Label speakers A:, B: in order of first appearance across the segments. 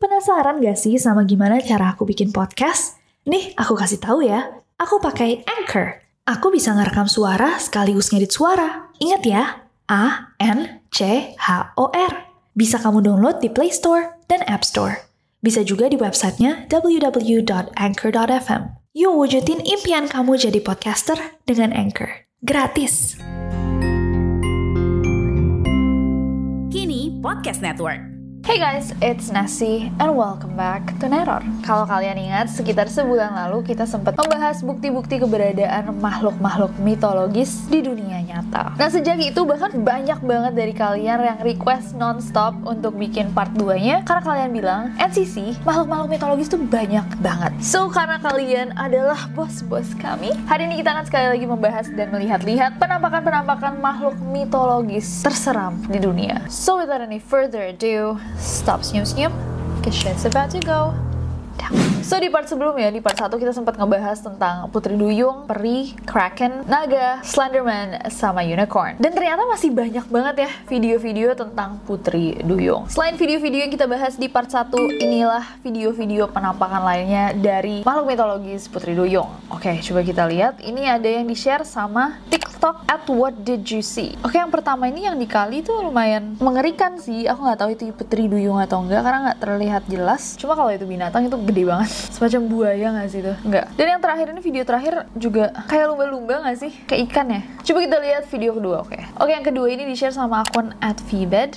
A: Penasaran gak sih sama gimana cara aku bikin podcast? Nih, aku kasih tahu ya. Aku pakai Anchor. Aku bisa ngerekam suara sekaligus ngedit suara. Ingat ya, A N C H O R. Bisa kamu download di Play Store dan App Store. Bisa juga di websitenya www.anchor.fm. Yuk wujudin impian kamu jadi podcaster dengan Anchor. Gratis.
B: Kini Podcast Network.
A: Hey guys, it's Nasi and welcome back to Neror. Kalau kalian ingat, sekitar sebulan lalu kita sempat membahas bukti-bukti keberadaan makhluk-makhluk mitologis di dunia nyata. Nah sejak itu bahkan banyak banget dari kalian yang request non-stop untuk bikin part 2-nya karena kalian bilang, NCC, makhluk-makhluk mitologis tuh banyak banget. So karena kalian adalah bos-bos kami, hari ini kita akan sekali lagi membahas dan melihat-lihat penampakan-penampakan makhluk mitologis terseram di dunia. So without any further ado, stop senyum-senyum, cause shit's about to go down. So di part sebelumnya, di part 1 kita sempat ngebahas tentang Putri Duyung, Peri, Kraken, Naga, Slenderman, sama Unicorn. Dan ternyata masih banyak banget ya video-video tentang Putri Duyung. Selain video-video yang kita bahas di part 1, inilah video-video penampakan lainnya dari makhluk mitologis Putri Duyung. Oke, coba kita lihat. Ini ada yang di-share sama TikTok at what did you see. Oke, yang pertama ini yang dikali tuh lumayan mengerikan sih. Aku nggak tahu itu Putri Duyung atau enggak karena nggak terlihat jelas. Cuma kalau itu binatang itu gede banget. Semacam buaya nggak sih itu? Enggak. Dan yang terakhir ini video terakhir juga kayak lumba-lumba nggak sih? Kayak ikan ya? Coba kita lihat video kedua, oke. Oke, yang kedua ini di-share sama akun at Vbed.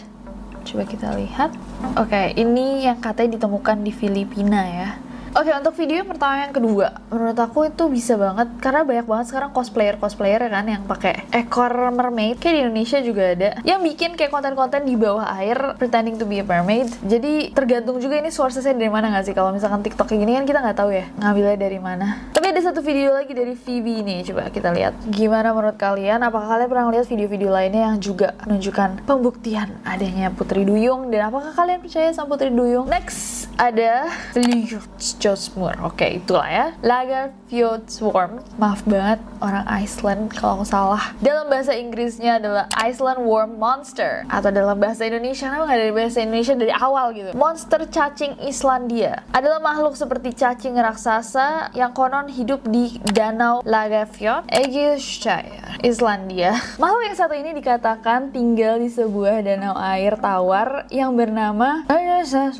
A: Coba kita lihat. Oke, ini yang katanya ditemukan di Filipina ya. Oke, untuk video yang pertama yang kedua, menurut aku itu bisa banget karena banyak banget sekarang cosplayer cosplayer kan yang pakai ekor mermaid. Kayak di Indonesia juga ada yang bikin kayak konten-konten di bawah air pretending to be a mermaid. Jadi tergantung juga ini sourcesnya dari mana nggak sih? Kalau misalkan TikTok kayak gini kan kita nggak tahu ya ngambilnya dari mana. Tapi ada satu video lagi dari Phoebe nih, coba kita lihat. Gimana menurut kalian? Apakah kalian pernah lihat video-video lainnya yang juga menunjukkan pembuktian adanya Putri Duyung dan apakah kalian percaya sama Putri Duyung? Next ada Fjordsmur. Oke, itulah ya. Lager Fjordsworm. Maaf banget orang Iceland kalau salah. Dalam bahasa Inggrisnya adalah Iceland Worm Monster atau dalam bahasa Indonesia kenapa nggak dari bahasa Indonesia dari awal gitu. Monster cacing Islandia adalah makhluk seperti cacing raksasa yang konon hidup di Danau Lagafjord, Aegirshire, Islandia. Makhluk yang satu ini dikatakan tinggal di sebuah danau air tawar yang bernama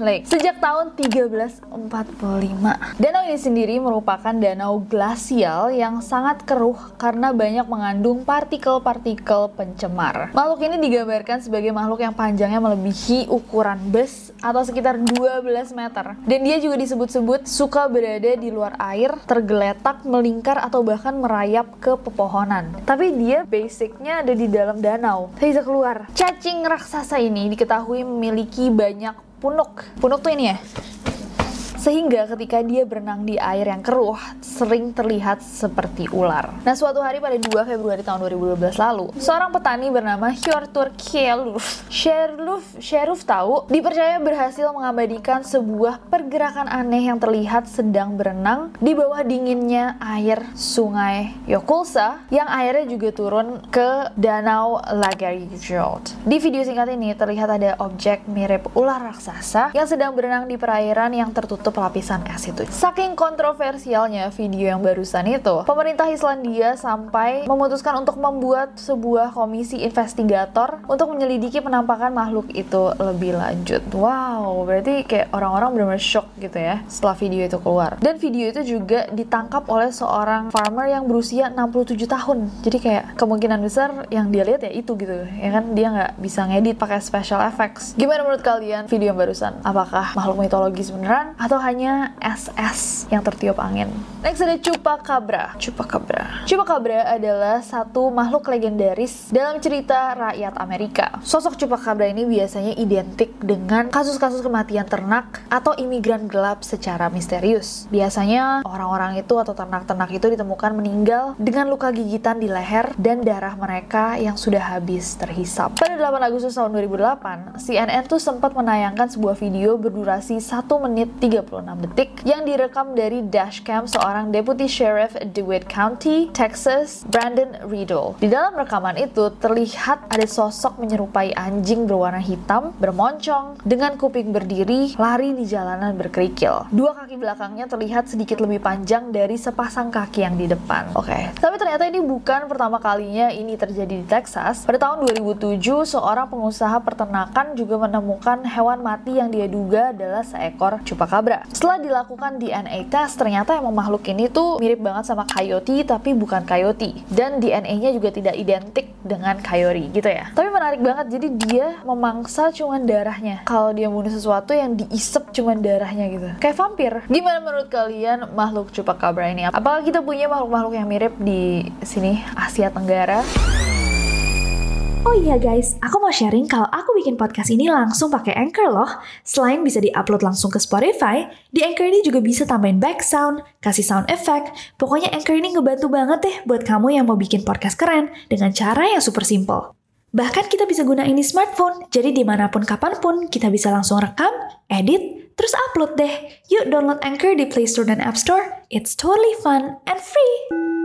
A: Lake sejak tahun 1345. Danau ini sendiri merupakan danau glasial yang sangat keruh karena banyak mengandung partikel-partikel pencemar. Makhluk ini digambarkan sebagai makhluk yang panjangnya melebihi ukuran bus atau sekitar 12 meter. Dan dia juga disebut-sebut suka berada di luar air, tergeletak, melingkar atau bahkan merayap ke pepohonan. Tapi dia basicnya ada di dalam danau. Tak bisa keluar. Cacing raksasa ini diketahui memiliki banyak punuk. Punuk tuh ini ya. Sehingga ketika dia berenang di air yang keruh, sering terlihat seperti ular. Nah, suatu hari pada 2 Februari tahun 2012 lalu, seorang petani bernama Hjortur Kjelluf, Sherluf, Sheruf tahu, dipercaya berhasil mengabadikan sebuah pergerakan aneh yang terlihat sedang berenang di bawah dinginnya air sungai Yokulsa, yang airnya juga turun ke danau Lagerfjord. Di video singkat ini terlihat ada objek mirip ular raksasa yang sedang berenang di perairan yang tertutup lapisan es itu. Saking kontroversialnya video yang barusan itu, pemerintah Islandia sampai memutuskan untuk membuat sebuah komisi investigator untuk menyelidiki penampakan makhluk itu lebih lanjut. Wow, berarti kayak orang-orang benar-benar shock gitu ya setelah video itu keluar. Dan video itu juga ditangkap oleh seorang farmer yang berusia 67 tahun. Jadi kayak kemungkinan besar yang dia lihat ya itu gitu, ya kan dia nggak bisa ngedit pakai special effects. Gimana menurut kalian video yang barusan? Apakah makhluk mitologis beneran atau hanya SS yang tertiup angin. Next ada Chupacabra. Chupacabra. Chupacabra adalah satu makhluk legendaris dalam cerita rakyat Amerika. Sosok Chupacabra ini biasanya identik dengan kasus-kasus kematian ternak atau imigran gelap secara misterius. Biasanya orang-orang itu atau ternak-ternak itu ditemukan meninggal dengan luka gigitan di leher dan darah mereka yang sudah habis terhisap. Pada 8 Agustus tahun 2008, CNN tuh sempat menayangkan sebuah video berdurasi 1 menit 30 detik yang direkam dari dashcam seorang Deputy Sheriff DeWitt County, Texas, Brandon Riddle. Di dalam rekaman itu terlihat ada sosok menyerupai anjing berwarna hitam, bermoncong, dengan kuping berdiri, lari di jalanan berkerikil. Dua kaki belakangnya terlihat sedikit lebih panjang dari sepasang kaki yang di depan. Oke, okay. tapi ternyata ini bukan pertama kalinya ini terjadi di Texas. Pada tahun 2007, seorang pengusaha peternakan juga menemukan hewan mati yang dia duga adalah seekor chupacabra. Setelah dilakukan DNA test, ternyata emang makhluk ini tuh mirip banget sama coyote tapi bukan coyote. Dan DNA-nya juga tidak identik dengan coyote gitu ya. Tapi menarik banget, jadi dia memangsa cuman darahnya. Kalau dia bunuh sesuatu yang diisep cuman darahnya gitu. Kayak vampir. Gimana menurut kalian makhluk chupacabra ini? Apakah kita punya makhluk-makhluk yang mirip di sini Asia Tenggara?
C: Oh iya guys, aku mau sharing kalau aku bikin podcast ini langsung pakai Anchor loh. Selain bisa diupload langsung ke Spotify, di Anchor ini juga bisa tambahin back sound, kasih sound effect. Pokoknya Anchor ini ngebantu banget deh buat kamu yang mau bikin podcast keren dengan cara yang super simple. Bahkan kita bisa gunain di smartphone, jadi di mana pun kapan pun kita bisa langsung rekam, edit, terus upload deh. Yuk download Anchor di Play Store dan App Store. It's totally fun and free.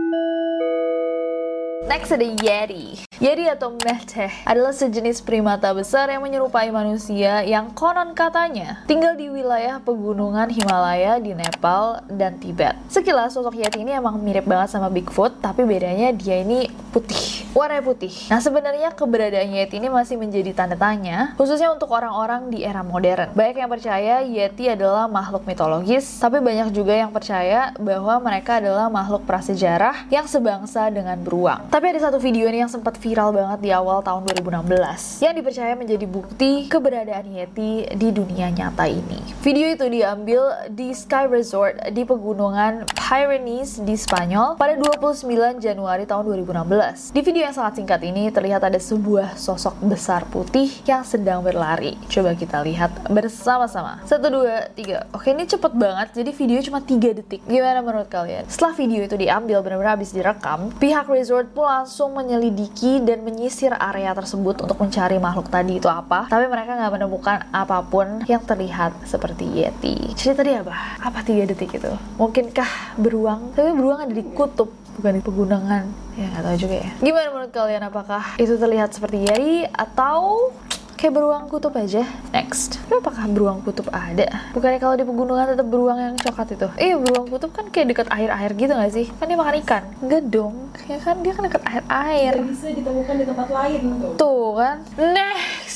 A: Next ada Yeti. Yeti atau Mehteh adalah sejenis primata besar yang menyerupai manusia yang konon katanya tinggal di wilayah pegunungan Himalaya di Nepal dan Tibet. Sekilas sosok Yeti ini emang mirip banget sama Bigfoot, tapi bedanya dia ini putih, warna putih. Nah sebenarnya keberadaan Yeti ini masih menjadi tanda tanya, khususnya untuk orang-orang di era modern. Banyak yang percaya Yeti adalah makhluk mitologis, tapi banyak juga yang percaya bahwa mereka adalah makhluk prasejarah yang sebangsa dengan beruang. Tapi ada satu video ini yang sempat viral banget di awal tahun 2016 yang dipercaya menjadi bukti keberadaan Yeti di dunia nyata ini. Video itu diambil di Sky Resort di pegunungan Pyrenees di Spanyol pada 29 Januari tahun 2016. Di video yang sangat singkat ini terlihat ada sebuah sosok besar putih yang sedang berlari. Coba kita lihat bersama-sama. Satu, dua, tiga. Oke, ini cepet banget. Jadi video cuma 3 detik. Gimana menurut kalian? Setelah video itu diambil benar-benar habis direkam, pihak resort pun langsung menyelidiki dan menyisir area tersebut untuk mencari makhluk tadi itu apa. Tapi mereka nggak menemukan apa pun yang terlihat seperti Yeti. Jadi tadi apa? Apa tiga detik itu? Mungkinkah beruang? Tapi beruang ada di kutub bukan di pegunungan ya nggak tahu juga ya gimana menurut kalian apakah itu terlihat seperti Yeti atau kayak beruang kutub aja. Next, tapi apakah beruang kutub ada? Bukannya kalau di pegunungan tetap beruang yang coklat itu? Iya, beruang kutub kan kayak dekat air-air gitu gak sih? Kan dia makan ikan. Enggak dong, ya kan dia kan dekat air-air.
D: Bisa ditemukan di tempat lain tuh.
A: Tuh kan. Next.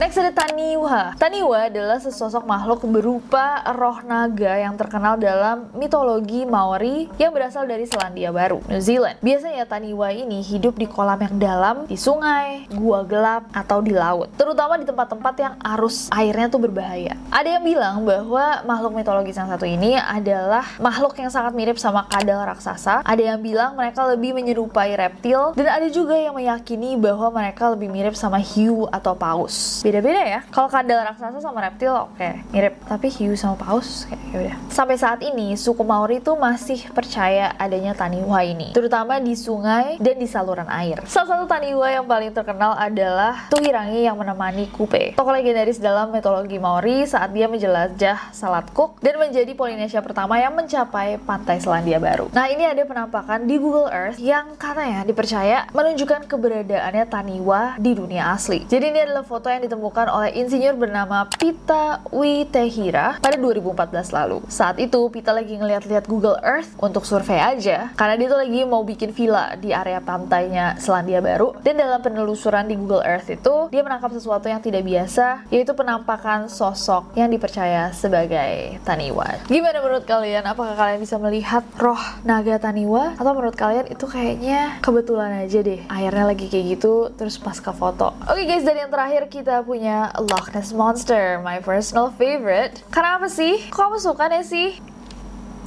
A: Next ada Taniwa. Taniwa adalah sesosok makhluk berupa roh naga yang terkenal dalam mitologi Maori yang berasal dari Selandia Baru, New Zealand. Biasanya Taniwa ini hidup di kolam yang dalam, di sungai, gua gelap, atau di laut. Terutama di tempat-tempat yang arus airnya tuh berbahaya. Ada yang bilang bahwa makhluk mitologis yang satu ini adalah makhluk yang sangat mirip sama kadal raksasa. Ada yang bilang mereka lebih menyerupai reptil, dan ada juga yang meyakini bahwa mereka lebih mirip sama hiu atau paus beda-beda ya. Kalau kadal raksasa sama reptil oke okay, mirip. Tapi hiu sama paus kayak ya udah. Sampai saat ini suku Maori itu masih percaya adanya taniwa ini. Terutama di sungai dan di saluran air. Salah satu taniwa yang paling terkenal adalah Tuhirangi yang menemani Kupe. Tokoh legendaris dalam mitologi Maori saat dia menjelajah Salat Cook dan menjadi Polinesia pertama yang mencapai pantai Selandia Baru. Nah ini ada penampakan di Google Earth yang katanya dipercaya menunjukkan keberadaannya taniwa di dunia asli. Jadi ini adalah foto yang ditemukan oleh insinyur bernama Pita Witehira pada 2014 lalu. Saat itu Pita lagi ngeliat-liat Google Earth untuk survei aja karena dia tuh lagi mau bikin villa di area pantainya Selandia Baru dan dalam penelusuran di Google Earth itu dia menangkap sesuatu yang tidak biasa yaitu penampakan sosok yang dipercaya sebagai Taniwa. Gimana menurut kalian? Apakah kalian bisa melihat roh naga Taniwa atau menurut kalian itu kayaknya kebetulan aja deh airnya lagi kayak gitu terus pas ke foto. Oke okay guys, dan yang terakhir kita punya Loch Ness Monster, my personal favorite. Karena apa sih? Kok kamu suka deh sih?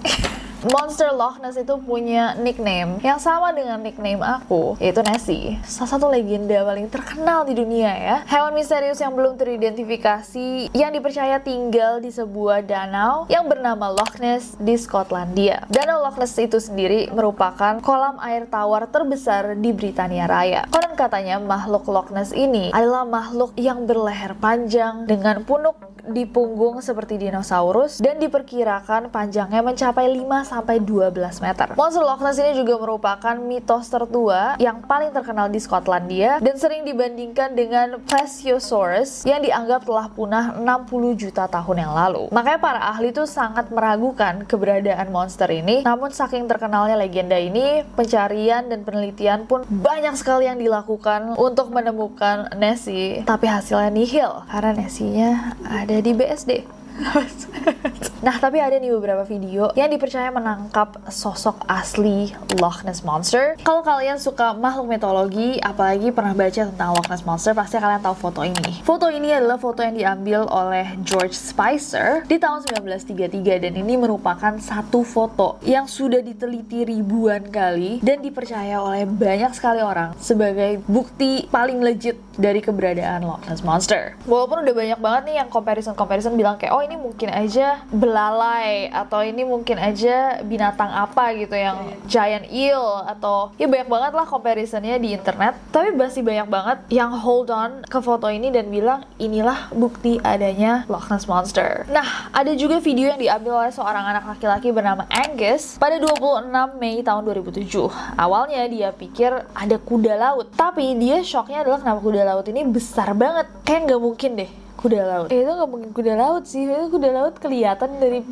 A: Monster Loch Ness itu punya nickname yang sama dengan nickname aku, yaitu Nessie. Salah satu legenda paling terkenal di dunia ya. Hewan misterius yang belum teridentifikasi yang dipercaya tinggal di sebuah danau yang bernama Loch Ness di Skotlandia. Danau Loch Ness itu sendiri merupakan kolam air tawar terbesar di Britania Raya. Konon katanya makhluk Loch Ness ini adalah makhluk yang berleher panjang dengan punuk di punggung seperti dinosaurus dan diperkirakan panjangnya mencapai 5-12 meter. Monster Loch Ness ini juga merupakan mitos tertua yang paling terkenal di Skotlandia dan sering dibandingkan dengan Plesiosaurus yang dianggap telah punah 60 juta tahun yang lalu. Makanya para ahli tuh sangat meragukan keberadaan monster ini, namun saking terkenalnya legenda ini, pencarian dan penelitian pun banyak sekali yang dilakukan untuk menemukan Nessie, tapi hasilnya nihil karena Nessie-nya ada di BSD. nah, tapi ada nih beberapa video yang dipercaya menangkap sosok asli Loch Ness Monster. Kalau kalian suka makhluk mitologi, apalagi pernah baca tentang Loch Ness Monster, pasti kalian tahu foto ini. Foto ini adalah foto yang diambil oleh George Spicer di tahun 1933 dan ini merupakan satu foto yang sudah diteliti ribuan kali dan dipercaya oleh banyak sekali orang sebagai bukti paling legit dari keberadaan Loch Ness Monster. Walaupun udah banyak banget nih yang comparison-comparison bilang kayak, oh ini mungkin aja belalai atau ini mungkin aja binatang apa gitu yang giant eel atau ya banyak banget lah comparisonnya di internet. Tapi masih banyak banget yang hold on ke foto ini dan bilang inilah bukti adanya Loch Ness Monster. Nah ada juga video yang diambil oleh seorang anak laki-laki bernama Angus pada 26 Mei tahun 2007 awalnya dia pikir ada kuda laut tapi dia shocknya adalah kenapa kuda laut ini besar banget. Kayak nggak mungkin deh kuda laut. Eh, itu nggak mungkin kuda laut sih. Itu kuda laut kelihatan dari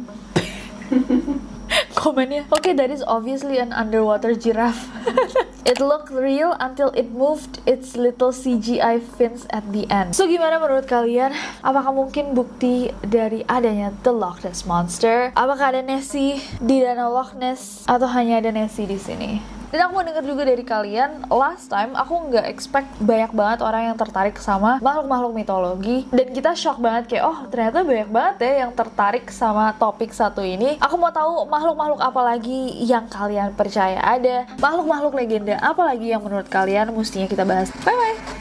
A: komennya. Oke okay, that is obviously an underwater giraffe. It looked real until it moved its little CGI fins at the end. So gimana menurut kalian? Apakah mungkin bukti dari adanya the Loch Ness Monster? Apakah ada Nessie di danau Loch Ness? Atau hanya ada Nessie di sini dan aku mau denger juga dari kalian, last time aku nggak expect banyak banget orang yang tertarik sama makhluk-makhluk mitologi. Dan kita shock banget kayak, oh ternyata banyak banget ya yang tertarik sama topik satu ini. Aku mau tahu makhluk-makhluk apa lagi yang kalian percaya ada. Makhluk-makhluk legenda apa lagi yang menurut kalian mestinya kita bahas. Bye-bye!